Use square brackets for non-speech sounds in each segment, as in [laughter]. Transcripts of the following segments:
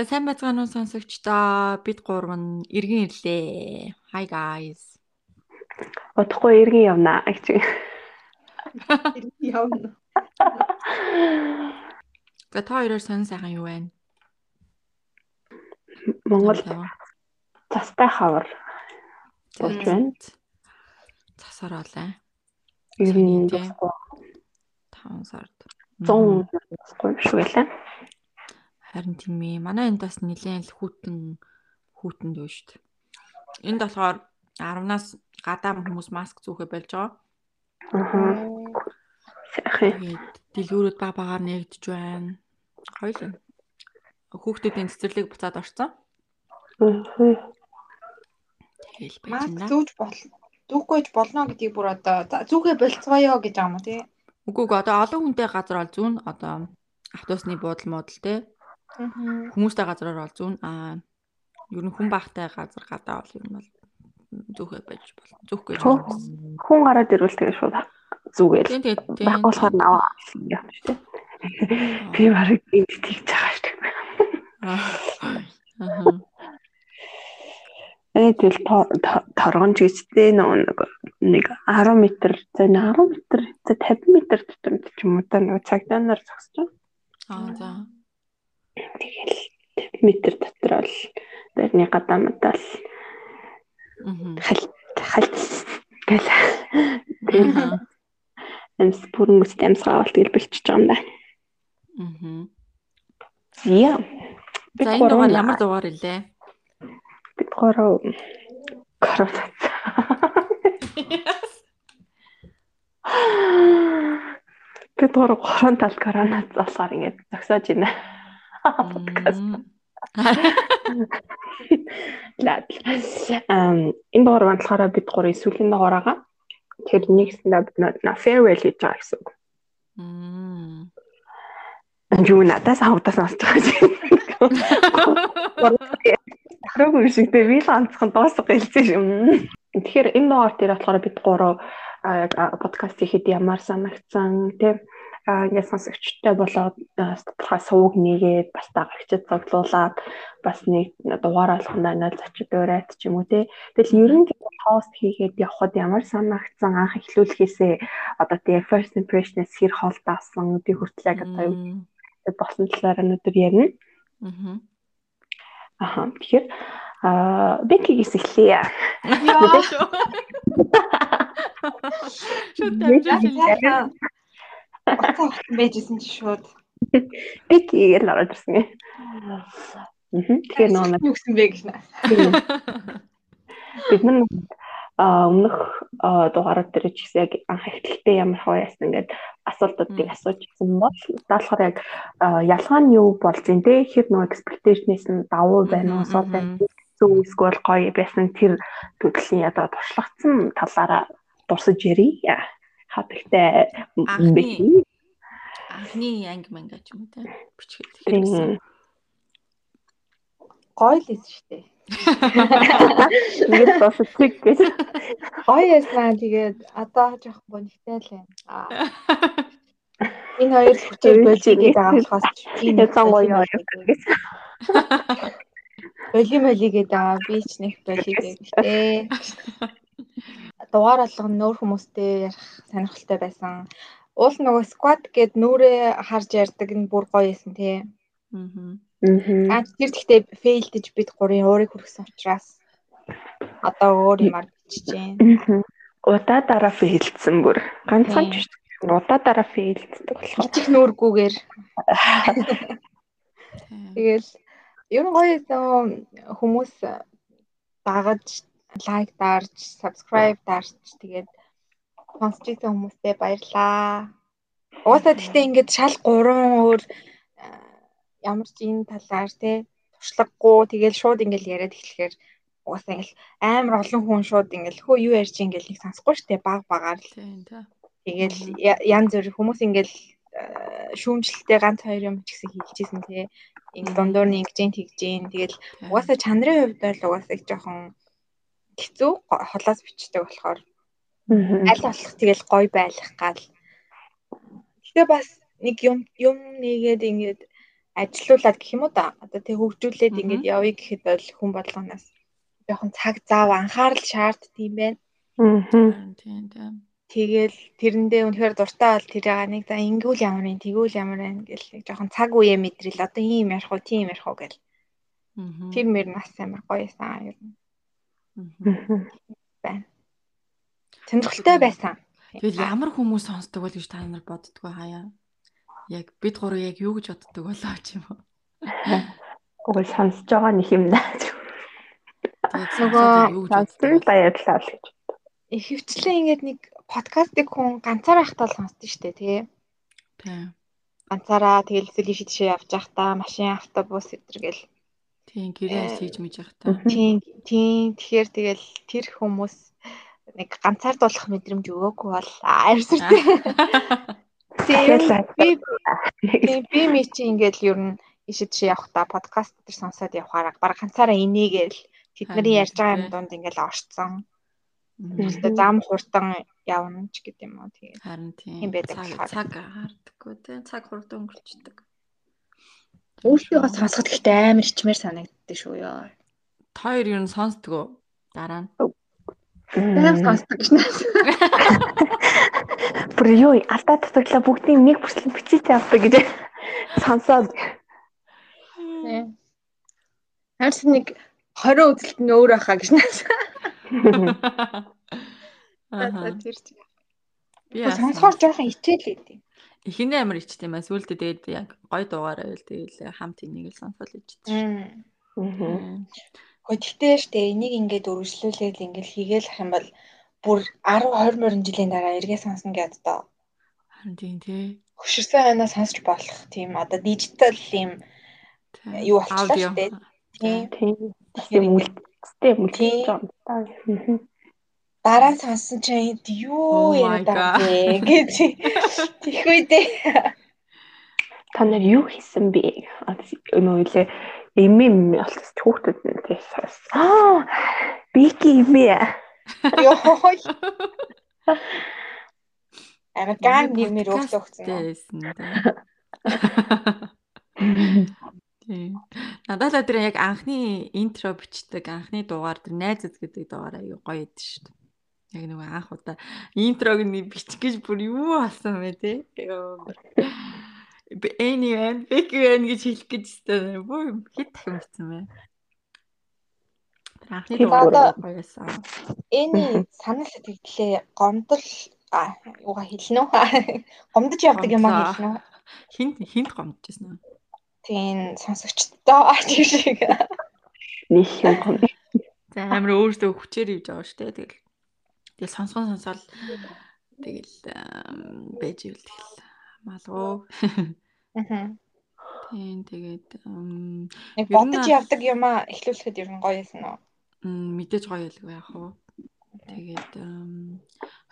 За сайн байцгаана уу сонсогчдоо. Бид гурав нь иргэн ирлээ. Hi guys. Удахгүй иргэн явнаа гэж. Иргэн явна. За та хоёроор сонь сайхан юу байна? Монгол застай хавар болж байна. Засаар олаа. Ер нь 5 сард 100 болохгүй шүү гэлээ. Харин тийм ээ. Манай энд бас нэлээд л хүүтэн хүүтэнд байна шүү дээ. Энд болохоор 10-наас гадаа хүмүүс маск зүүхэ болж байгаа. Аа. Сайхан. Дэлгүүрүүд баг багаар нэгдэж байна. Гоё л. Хүүхдүүдийн цэцэрлэг буцаад орсон. Аа. Тэгэл байж Маск байна. зүүж болно. Зүүхгүйж болно гэдгийг бүр одоо за, зүүхээ болцгоё гэж байгаа юм уу тий? Үгүй ээ одоо олон хүнтэй газар ол зүүн одоо автобусны буудал модал те. Хүмүүстэй газараар ол зүүн аа ер нь хүн багтай газар гадаа бол ер нь бол зүүхэ байж болно. Зүүхгүй гэж байна. Хүн гараад ирвэл тэгээ шууд зүгээл. Байхгүй болохоор наваа юм шүү дээ. Би барыг энд тийж байгаа шүү дээ. Аа. Ээ тэгэл торгон ч гэжтэй нэг нэг 10 м за 10 м за 50 м дотор ч юм уу та нэг цагдаа нар зогсож Аа байна. за. Тэгэл 50 м дотор бол дэрний гадаамдаа л Аа. халт халт гэл тэгэл амс бүрэн үст амсгаа бол тэгэл бэлчиж байгаа юм да. Аа. Яа. Бид За энэ дугаар ямар дугаар илээ? бид гурав корона. [laughs] Бид гурав горон тал корона засаар ингэж зогсоож байна. Подкаст. Лад. Эм энэ дугаар болохоор бид гурав сүүлийн дугаараа тэр нэгсэндээ бид на farewell хийж байгаа гэсэн үг. Мм. Юу надаас авдаас сонсож байгаа юм. Ахраагүй шиг дээ би л ганцхан дуусах гэлцээ юм. Тэгэхээр энэ дугаар дээр болохоор бид гурав яг подкаст хийхэд ямар санагцсан тийм ингээд сонсогчтой болоод тодорхой сувг нэгээд бас дагагчд цуглуулад бас нэг дугаар алхандаа нөл зочид урайт ч юм уу тий. Тэгэл ерөнхийдөө хост хийгээд явхад ямар санагцсан анх эхлүүлэхээсээ одоо тий first impression-ээс хэр хол даасан би хүртэл яг одоо юу босон талаар өнөөдөр ярина. Аа. Аха. Тэгэхээр аа бекигээс эхлэе. Яа шүү. Шууд [laughs] дамжуулж Яа. Байжсэн чи шууд. Беки гэж ороод ирсэн. Мхм. Тэгэхээр нөө юу гэсэн бэ гэж наа. бид нар өмнөх дугаарууд дээр ч гэсэн яг анх эхлэлтэй ямар хав яасан ингээд асуултуудыг асууж ирсэн бол даалхаар яг ялгаа нь юу болж зин тэ хэр нөө expectation-ээс нь давуу байна уу сул байна зөв эсвэл гоё байсан тэр төрлийн одоо туршлагацсан талаараа дурсаж ярий. Хатагтай Анхны- Анхны анги манга ч юм уу те. Бичгээд хэрэгсэн. Гоё л эс штэ. Ингээд дуусах гэж Гоё яснаа тэгээд одоо жоох гонхтой л байна. Энэ хоёр хүчээр болжиг гэдэг болохоос Яцан гоё юу гэж. боли моли гэдэг аа би ч нэг боли [laughs] гэхдээ дугаар болгоно нөөр хүмүүстэй ярих сонирхолтой байсан. Уул нөгөө squad гэд нүрээ харж ярьдаг нь бүр гоё байсан тий. Аа. Аа тэр гэхдээ фейлдэж бид гурийн уурыг хүргэсэн учраас одоо өөр юмар бичиж байна. Удаа дараа фейлдсэн бүр. Ганцхан ч биш. Удаа дараа фейлддэг болохоор. Бичих нүүргүүгээр Тэгэл ер нь гоё хүмүүс дагаж лайк дарж, subscribe дарж тэгээд сонсч ирсэн хүмүүстээ баярлаа. Угаасаа гэхдээ ингээд шал гурван өөр ямар ч энэ талаар те туршлагагүй. Тэгэл шууд ингээд яриад эхлэхээр угаасаа ингээд амар олон хүн шууд ингээд хөө юу ярьж ингээд нэг сонсохгүй штэ баг багаар. Л я- янз бүр хүмүүс ингээл э, шүүмжлэлтэй ганц хоёр юм ч гэсэн хийлжсэн тий. Ингээ дундуур нь ингэж ин тэгж ин. Тэгэл угаасаа чанарын хувьд бол угаасаа их жоохон хэцүү холоос бичдэг болохоор аль болох тэгэл гой байх гал. Гэтэ бас нэг юм юм нэгээд ингээд ажилуулад гэх юм уу да. Одоо тэг хөгжүүлээд ингээд явъя гэхэд бол хүн болгоноос жоохон цаг заав анхаарал шаарддаг юм байна. Аа. Тийм тийм. Тэгэл тэрэндээ үнэхээр дуртай бол тэр яга нэг за ингүүл ямар юм тэгүүл ямар байна гэл нэг жоохон цаг үе мэдрэл одоо ийм ярих уу тийм ярих уу гэл. Аа. Тэр мөр нас амар гоёсан нь байна. Сонирхолтой байсан. Тэгэл ямар хүмүүс сонсдог бол гэж та нар боддгоо хаяа. Яг бид гурав яг юу гэж боддог болоо ч юм уу. Уг сонсож байгаа нэг юм даа. Тэгээд Нөгөө боддог. баярлалаа л гэж. Ихэвчлэн ингээд нэг подкастыг хүн ганцаараа байхдаа л сонсдог шүү дээ тий. Тийм. Ганцаараа тэгэл эсвэл иш тийшээ явж байхдаа машин автобус өдргээл Тийм гэрээс хийж мэж явах та. тийм тийм тэгэхээр тэгэл тэр хүмүүс нэг ганцаардуулах мэдрэмж өгөөгүй бол аимсартай. [laughs] Тийм би тийм би ми чи ингээд ер нь ишид чи явахдаа подкаст дээр сонсоод явахаар баг ганцаараа инээгээл тэдний ярьж байгаа юм донд ингээд орцсон. Өөртөө зам хурдан явна ч гэдэм юм уу тэгээд Харин тийм. Цаг цаг хаардаггүй тийм. Цаг хурдан өнгөрчдөг. Өөртөө сонсоход ихтэй амар ичмээр санагддаг шүү ёо. Та хоёр юу н сонсдгоо дараа нь. Баян сонсдог гэж нэ. [laughs] Бүр юу алдаа татглаа бүгдийг нэг бүслэн бичиж авдаг гэж сонсоод Харин нэг 20 үзэлт нь өөр байхаа гэж нэ. Аа. Тэр чинь. Би Сонсохоор жоохон ичээл лээ. Эхний амар ичт юм аа. Сүүлдээ тэгээд яг гой дуугаар байл тэгээд хамт энийг л сонсоод ичсэн. Хм. Гэхдээ штэ энийг ингээд өргөжлүүлээд ингээд хийгээл ах юм бол бүр 10 20 мөрөн жилийн дараа эргээ сонсно гэд тоо. Харин тийм тий. Хөшөрсөн ханаа сонсч болох тийм одоо дижитал юм юу болчихлоо штэ. Тийм. тийм тийм ингээд үлдтэй Тийм. үлдэж байгаа. Дараа сонссон чинь юу Oh яриад байгаа бэ гэж тийх үедээ. Та нар юу хийсэн бэ? Өнөө үлээ эмэм болчихсон хүүхдүүд нь тийс. Аа бики. Йоо. Ага ган нэрмэр өглөө өгсөн. Тийм. Надад л тэр яг анхны интро бичдэг анхны дугаар тэр найзад гэдэг дугаар аюу гоё идэв шүү дээ. Яг нөгөө анх удаа интрог нь бичих гэж бүр юу болсон бэ те. Anyway, big one гэж хэлэх гэж өстой. Бүр хэд дахин бичсэн бэ? Тэр анхны дугаар байсан. Эний санал сэтгэлээ гомдол а юугаа хэлнэ үү? [laughs] Гомдож явдаг юм аа хэлнэ үү? Хинт хинт гомдчихсэн үү? Тийм сонсогчдоо [laughs] тийм шиг. Нэг юм гом. За амар өөртөө хүчээр ивж байгаа шүү дээ. Тэгэл тэгэл сонсгон сонсоол тэгэл байж ивэл тэгэл малгуу. Мгм. Тийм тэгээд нь бодож явдаг юм аа эхлүүлэхэд ер нь гоё юмсан уу? мэдээж гоё ялгүй яах вэ? Тэгээд ам,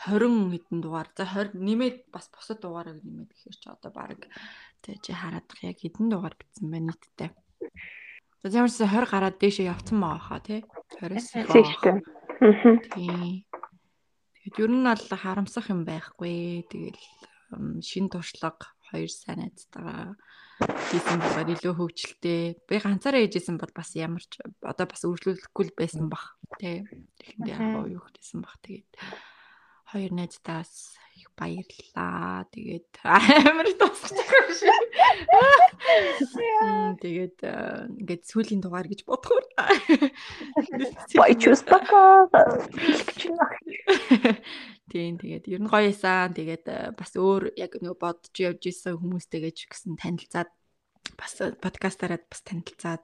20 хэдэн дугаар. За 20 нэмээд бас бусад дугаарыг нэмээд гэхээр чи одоо баг тэ чи хараадах яг хэдэн дугаар битсэн байна нийтдээ. За ямарч 20 гараад дээшээ явцсан байгаа хаа тий. 20-с их байгаа хаа. Зэгтэй. Мгм. Тийм. Тэгэд ер нь бол харамсах юм байхгүй. Тэгэл шин туршлага хоёр сайн найзтайгаа хийсэн болохоор илүү хөвгчлээ. Би ганцаараа хийжсэн бол бас ямар ч одоо бас үргэлжлүүлэхгүй байсан бах. Тэ. Тэгэхдээ яг юу хийсэн бах. Тэгээд хоёр найзтаас их баярлалаа. Тэгээд амар шүү. Мм, Тэгээд э, ингээд сүүлийн дугаар гэж бодохоор. Бойчус бака. Тийм тэгээд ер нь гоё исэн. Тэгээд э, бас өөр яг нөгөө бодож явж исэн хүмүүстэйгээ ч гэсэн танилцаад бас э, подкастаараа бас танилцаад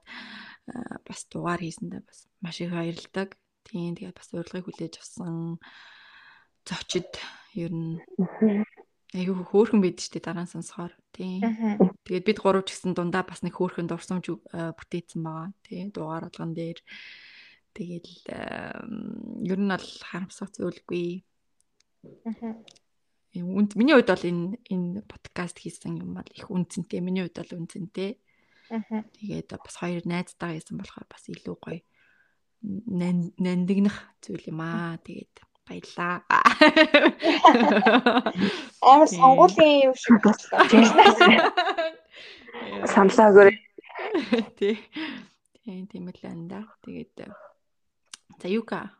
бас дугаар хийсэндээ бас маш их баярлалдаг. Тийм тэгээд бас урилгыг хүлээж авсан зочид ер нь айгүй хөөрхөн байд штэ дараа нь сонсохоор. Тийм. Мгм. Тэгээд бид гурав ч гэсэн дундаа бас нэг хөөрхөн дурсамж э, бүтээсэн байгаа. Тий, дугаар болгон дээр. Тэгэл эм, ер нь бол харамсах зүйлгүй. Үнд миний хувьд бол энэ энэ подкаст хийсэн юм бол их үнцэнтэй. Миний хувьд бол үнцэнтэй. Тэгээд бас хоёр найзтайгаа хийсэн болохоор бас илүү гоё нан- нандинах зүйл юм аа. Тэгээд Баярлаа. Амар сонгуулийн юм шиг болчихлоо. Самлаагаар Тий. Тийм тийм л байна да. Тэгээд за юка.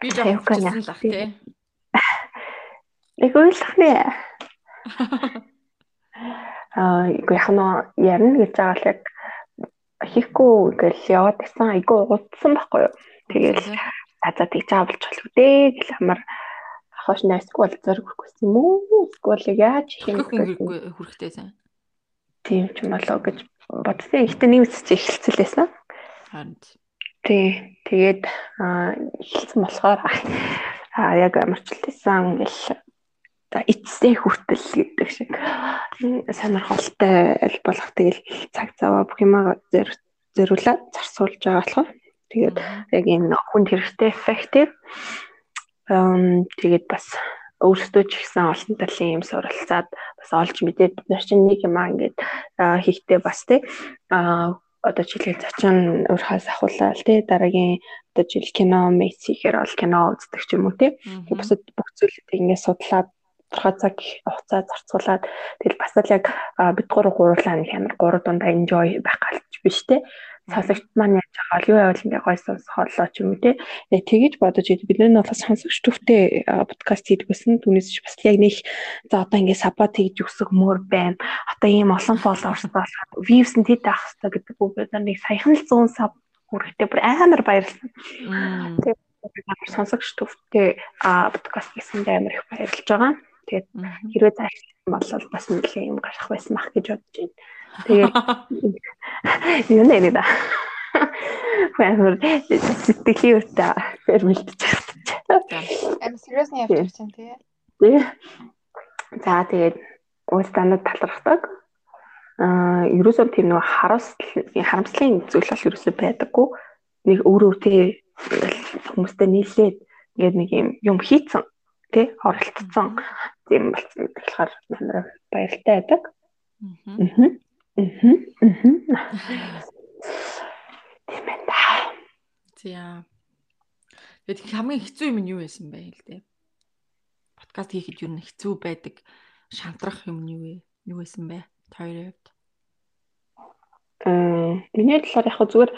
Би жоо хэлсэн л ах тий. Нэг ойлгох нэ. [laughs] Аа, яг нь ярина гэж байгаа л яг хийхгүй гэж яваад байсан айгүй удсан байхгүй юу. Тэгээд за за тэгж авалж болох үү гэх амар хоош найсгүй бол зориг хүрхгүйсэн юм уу? Эсвэл яаж хийх юм хэрэггүй хүрхтэй сайн. Тийм ч юм болоо гэж бодсон. Ихтэй нэг үсч эхэлсэн лээсэн. Харин Тий. Тэгээд эхэлсэн болохоор аа яг амарчлалсан за эцсээ хүртэл гэдэг шиг. Сонирхолтой аль болох тэгэл цаг цаваа бүх юмаа зөрүүлээд зарсуулж байгаа болохоор. Тэгээд яг энэ хүнд хэрэгтэй effective эм тэгээд бас өөрсдөө ч ихсэн олон талын юм суралцаад бас олж мэдээд бид нар чинь нэг юм аа ингээд хийхдээ бас тий а одоо жилийн зочин өөрхөөс ахуулаад тий дараагийн одоо жил кино месси гэхээр бол кино үздэг ч юм уу тий бусад бүх зүйлийг ингээд судлаад тодорхой цаг хугацаа зарцуулаад тэгэл бас л яг бид гурав гурлаа нэг амар гурав дундаа enjoy байх галч биш тий сонсогч маань яаж байгаа юу байвал ингээ гой сонсохолоо ч юм уу те. Тэгэж бодож идэв. Бид нар бас сонсогч төвтэй подкаст хийдэг гэсэн түүнээс ч бас яг нэг за одоо ингээ сапа тэгж өсөх мөр байна. Одоо ийм олон фолловерс болох views нь тэт авах хэрэгтэй гэдэг үг. Бид нар нэг саяхан л 100 сав хүрэхтэй бүр амар баярлсан тэгээд сонсогч төвтэй подкаст хийсэндээ амар их баярлж байгаа тэгээд хэрвээ цааш болвол бас нэлээд юм гарах байсан мах гэж бодож байна Тэгээд [laughs] юу нэ да. Фэнэр сэтгэлийн үтэ фэр бэлдэж. Эм сериусны чинь тий. Тий. За тэгээд уустанад талархдаг. Аа ерөөсөө тийм нэг харамсал харамслын зүйл бол ерөөсөө байдаггүй. Нэг өөрөө тий хүмүүстэй нийлээд ингээд нэг юм юм хийцэн тий оролцсон тийм болсон болохоор амар баяртай байдаг. Аа. Мм. Тийм байна. За. Тэгээд хамгийн хэцүү юм нь юу байсан бэ хэл дээ. Подкаст хийхэд юу н хэцүү байдаг шантрах юм нь юу вэ? Юу байсан бэ? Тойроод. Аа, миний талаар яг зүгээр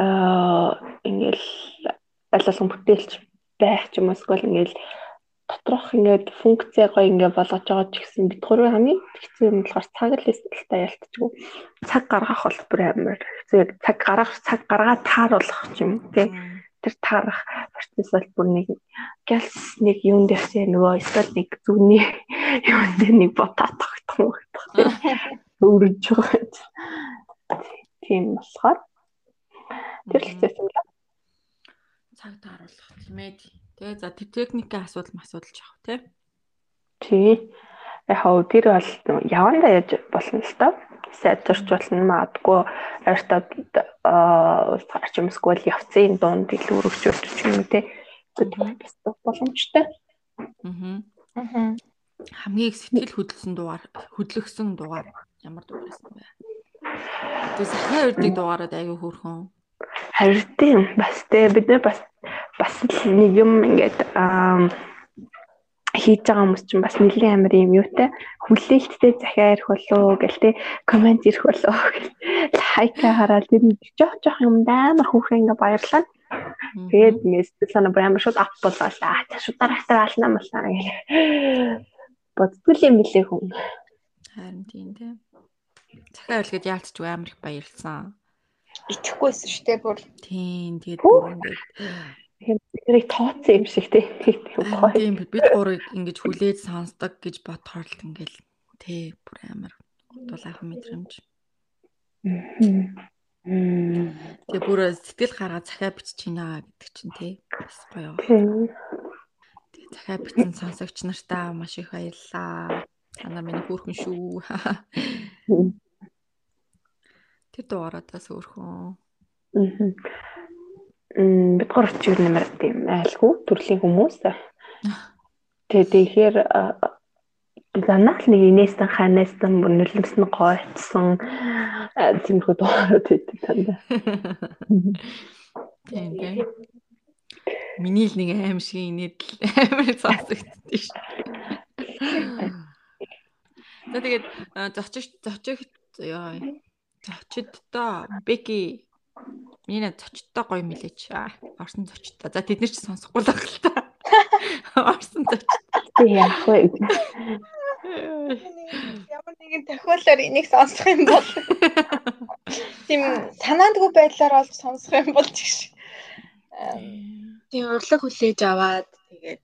аа ингээл аль болох бүтээлч байх ч юм уу эсвэл ингээл доторх ингээд функцээ гоё ингээд болгож байгаа ч гэсэн бид гурвын хамгийн хэцүү юм болохоор цаг л эсэлтэй ялтчихгүй цаг гаргах бол бүр амар. Хэцүү цаг гаргах цаг гаргаад тааруулах юм тий. Тэр таарах процесс бол бүр нэг гэлс нэг юун дээрсээ нөгөө эсвэл нэг зүгний [laughs] юун дээр нэг бота тогтох юм байна өөрөж [laughs] байгаа. Тийм болохоор. Тэр л хэцүү юм цаг тааруулах тийм ээ Тэгээ за техникийн асуудал масуудал жаах тий. Тий. Яг хав тэр бол явандаа яаж болно л доо. Сайд төрч болно маадгүй ойртоод гарч юмсгүй явцын дунд илүү өргөжүүлж ч юм те. Бас боломжтой. Аа. Аа. Хамгийн их сэтгэл хөдлөсөн дугаар хөдлөгсөн дугаар ямар дугаар байсан бэ? Тэгээ сахны урдыг дугаараад аягүй хөөрхөн. Харин тийм бас те бид нар бас бас нэг юм ингээд хийж байгаа хүмүүс чинь бас нэлийн амир юм юутай хүлээлттэй захиа ирэх болоо гэл те комент ирэх болоо гэл лайка хараад тэр жоох жоох юм амар хүүхэн ингээ баярлаа. Тэгээд ингээ сэтгэл санаа бүр амар шууд ап болоо аа шууд дараатай ална малнаа гэл. Боддгүй юм билээ хүн. Харин тийм те. Захиа үлгээд яалтч амар их баярлсан. Итгэхгүйсэн шүү дээ бүр. Тийм тэгээд бүр ингээ тэрийг тооцсон юм шиг тий. Тийм бид гурыг ингэж хүлээж сонсдог гэж бодохоор л ингээл тий бүр амар дулаахан мэдрэмж. Тэгээ бүр сэтгэл гаргаад захиа бичиж байна гэдэг чинь тий бас гоё. Тэгээ захиа бичсэн сонсогч нартаа маш их баярлалаа. Та нар миний хүүхэн шүү. Тэр дугаараатаас өөрхөн. Аа бид гур ч юу нэмэр тийм айлгүй төрлийн хүмүүс. Тэгээ тэгэхээр занаал нэг инээсэн ханаас нь нөлөмсөн гойцсон Зэмхүү дугаарууд байдаг тандаа. [laughs] Тийм тийм. Миний л нэг аим шиг инээд [laughs] амар сонсогдсон ш. [laughs] За тэгээд зочих зочих ёо. Зочиддоо Беки миний зочиддоо гоё мэлээч. Орсон зочиддоо. За тэд нар ч сонсохгүй л баг л та. [laughs] Орсон зочид. Яах вэ? Ямар нэгэн тохиолдолд энийг сонсох юм бол тийм санаандгүй байдлаар олж сонсох юм бол чигш. Тийм урлаг хүлээж аваад тэгээд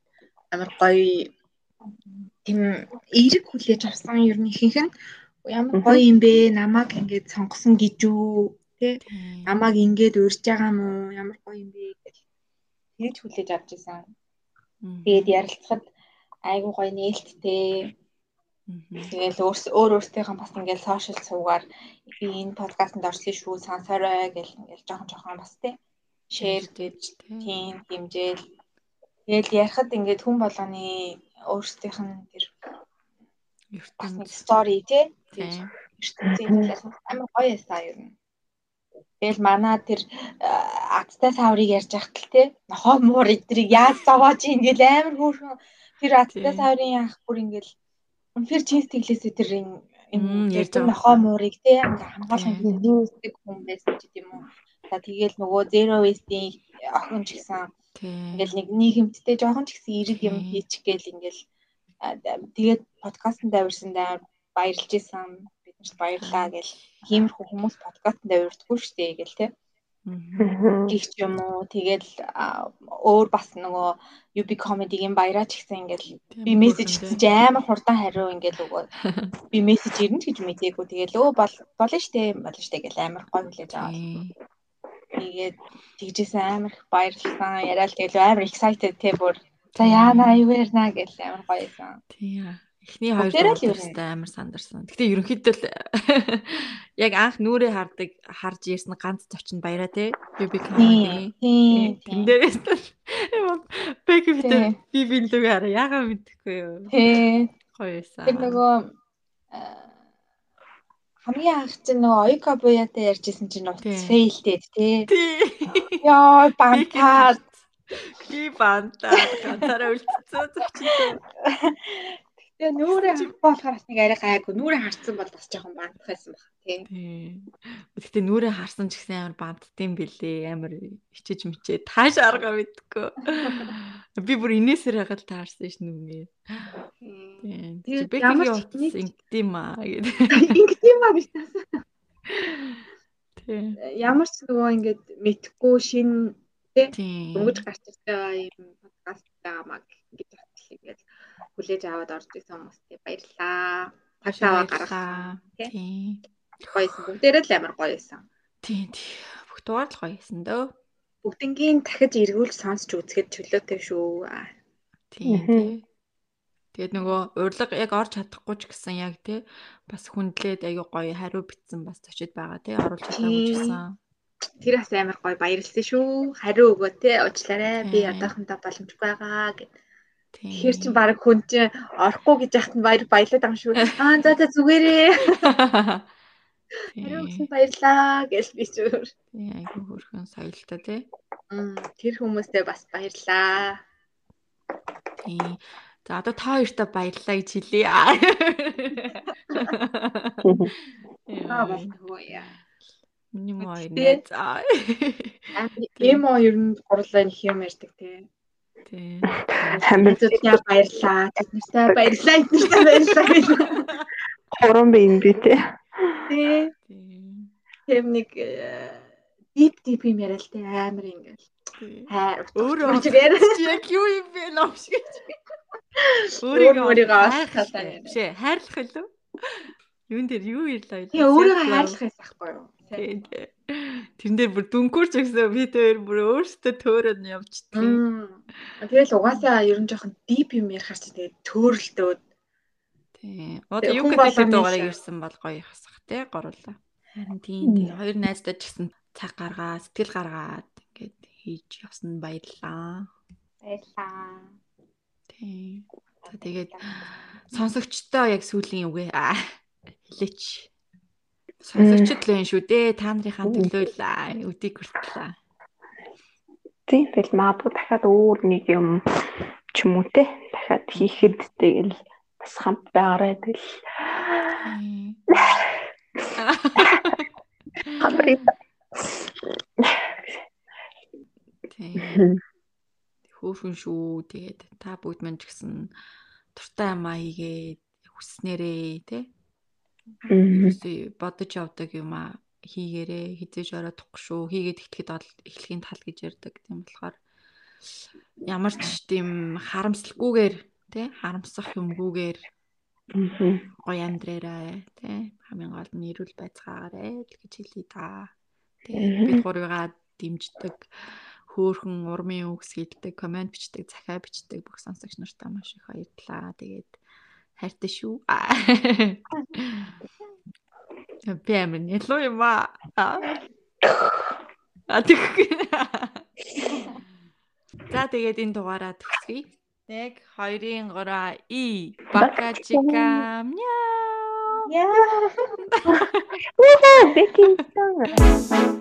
амар гоё тийм эерэг хүлээж авсан ер нь ихэнх нь ямар гоё юм бэ? Намайг ингэж сонгосон гэж үү тий намайг ингэж урьж байгаа уу ямар гоё юм бэ? гэж. Тэгж хүлээж авч исэн. Тэгээд ярилцахад айгуу гоё нээлттэй. Тэгэл өөр өөртөөхөн бас ингээл сошиал цугаар би энэ подкастт орсон шүү сонсорой гэл ингээл жоохон жоохон бас тий шеэр гэж тийм хэмжээл. Тэгэл ярихад ингээд хүн болгоны өөрсдийнх нь тэр ертөнц. Стори тий? Ертөнцийн амар гоё эсаа ер нь. Тэгэл манай тэр аттай саврыг ярьж байхад л тий? Нохоо муур эдрийг яаж зовоож ийн гэл амар хөөрхөн тэр аттай саврын ах бүр ингээл Үнэхээр чинс тэглээсээ тэр энэ ярьж байгаа. нохоо муурыг ингээ хамгаалах хийдэг хүн байсан ч гэдэм үү. За тэгэл нөгөө zero waste-ийн охин ч гэсэн ингээл нэг нийгэмдтэй жоохон ч гэсэн эрэг юм хийчих гээл ингээл тэгээд подкастт давирсан даа баярлж исэн. Биднэрт баярлаа гэл. Тиймэрхүү хүмүүс подкастт давирдаггүй шүү дээ гэл те гихч юм уу? Тэгэл өөр бас нөгөө UB comedy-гийн баяраач гэсэн ингээл би мессеж чи амар хурдан хариу ингээл өгөө [laughs] би мессеж ирнэ гэж мэдээгүй. Тэгэл өө бол болно штэ болно штэ гэл амар гой хүлээж аваад. Тэгээд тэгжсэн амар их баярлсан яриад тэгэл амар excited те бүр за яана юу ярина гэл амар гоёсэн тийм Эхний хоёр дугаартай амар сандарсан. Гэтэ ерөнхийдөө л [laughs] яг анх нүрээ хардаг харж ирсэн ганц зочин баяраа те. Би би comedy. Тэн дээрээс бэг битэр би би л үгээр ягаа мэдэхгүй юу. Тий. Гоёсан. Тэр нөгөө хамгийн анх чинь нөгөө оюка буяатай ярьжсэн чинь нууц фейлдээд тий. Яа бантаа. Би бантаа ганцаараа үлдсэн зочин. Тэгээ нүрээ болохоор бас нэг арай гайгүй. Нүрээ харсан бол бас жоохон бандах байсан баг тийм. Гэхдээ нүрээ харсан ч гэсэн амар бандтiin бэлээ. Амар хичээж мчээ. Тааш арга мэдгүй. Би бүр инээсээр хагаад таарсан ш нүгээ. Тийм. Би ингэдэм аа гэдэг. Ингэдэм аа гэж таасан. Тийм. Ямар ч нөгөө ингэж мэдхгүй шин тийм. Дөнгөж гарч ирсэн байгаа юм подкаст байгаамаа гэж батлаа ингэж хүлээж аваад орж исэн хүмүүстээ баярлалаа. Ташаа гаргасан. Тийм. Гоёсэн. Бүгдээрээ л амар гоёсэн. Тийм тийм. Бүх дугаар л гоёсэн дөө. Бүгднгийн дахиж эргүүлж сонсч үзэхэд чөлөөтэй шүү. Тийм тийм. Тэгээд нөгөө урилга яг орж чадахгүй ч гэсэн яг тий бас хүндлээд аягүй гоё хариу битсэн бас зочид байгаа тий оруулж чадаагүй ч гэсэн. Тэр бас амар гоё баярлсан шүү. Хариу өгөө тий уучлаарай. Би одоохондоо боломжгүй байгаа гэд. Тэгэхээр чин баг хүн чинь орохгүй гэж яхад нь баяр баялаад байгаа шүү. [laughs] Аа за за зүгээрээ. Хариу өгсөн баярлаа гэж би зүгээр. Тийм айгүй хөрхөн соёлтой. Мм тэр хүмүүстээ бас баярлаа. Тийм. За одоо та хоёртаа баярлалаа гэж хэлье. [laughs] [laughs] Аа болтгоо яа. Миний моо нэ. За. Эмо ер нь гурлаа нэг юм ярьдаг тий. Тийм. Хамбирчдаа баярлаа. Тэд нартай баярлаа. Эднэртэй баярлаа. Хорон би юм би тий. Тийм. Тийм нэг дип дип юм яриа л тий амар ингээл. Хайр. Өөрөө яг юу юм бэ ном шиг. Өөрийгөө өөрийгөө хайрлах ээ, хайрлах илүү. Юун дээр юу ирлээ? Тийм өөрийгөө хайрлах гэсэн байхгүй юу? Тийм. Тэрэн дээр бүр дүнкүрч гэсэн би тэр бүр өөртөө төөрөд явчихдаг. Тэгэл угаасаа ер нь жоохон дип юм ярихаар чи тэгээд төөрөлтөөд. Тийм. Одоо юу гэдэг дугаарыг ирсэн бол гоё хасах те горуулаа. Харин тийм тийм хоёр найздаа ч гэсэн цаг гаргаа, сэтгэл гаргаад ингээд хийж явсан баярлаа. Баярлаа. Тийм. За тэгээд сонсогчдоо яг сүүлийн үгээ хэлээч. Сонсогчд л энэ шүү дээ. Та нарынхаа төлөө л өдийг хүртлээ. Тийм тэгэл магадгүй дахиад өөр нэг юм ч юм уу те дахиад хийхэд тэгэл бас хамт байгаарай тэгэл. Хамтрын Тийм. Хөөхөн шүү. Тэгээд та бүгд мань ч гэсэн туртай амаа хийгээд хүснээрээ тий. Үгүй бодож явдаг юм а хийгээрээ хизээж ороодохгүй шүү. Хийгээд эхлэхэд эхлэхийн тал гэж ярьдаг. Тийм болохоор ямар ч тийм харамсалгүйгээр тий харамсах юмгүйгээр гоё амьдраарай тий хамгийн гол нь эрүүл байцгаагаарай гэж хэлье та. Тий бид гурвыгаа дэмждэг хөөхөн урмын үгс хэлдэг, комент бичдэг, захаа бичдэг бүх сонсогч нартай маш их баярлалаа. Тэгээд хайртай шүү. Амин ялуу юм аа. А тэг. За тэгээд энэ дугаараа төгсгий. 1 2 3 и бакачика мяу. Яа. [laughs] Уу, бэкин сан.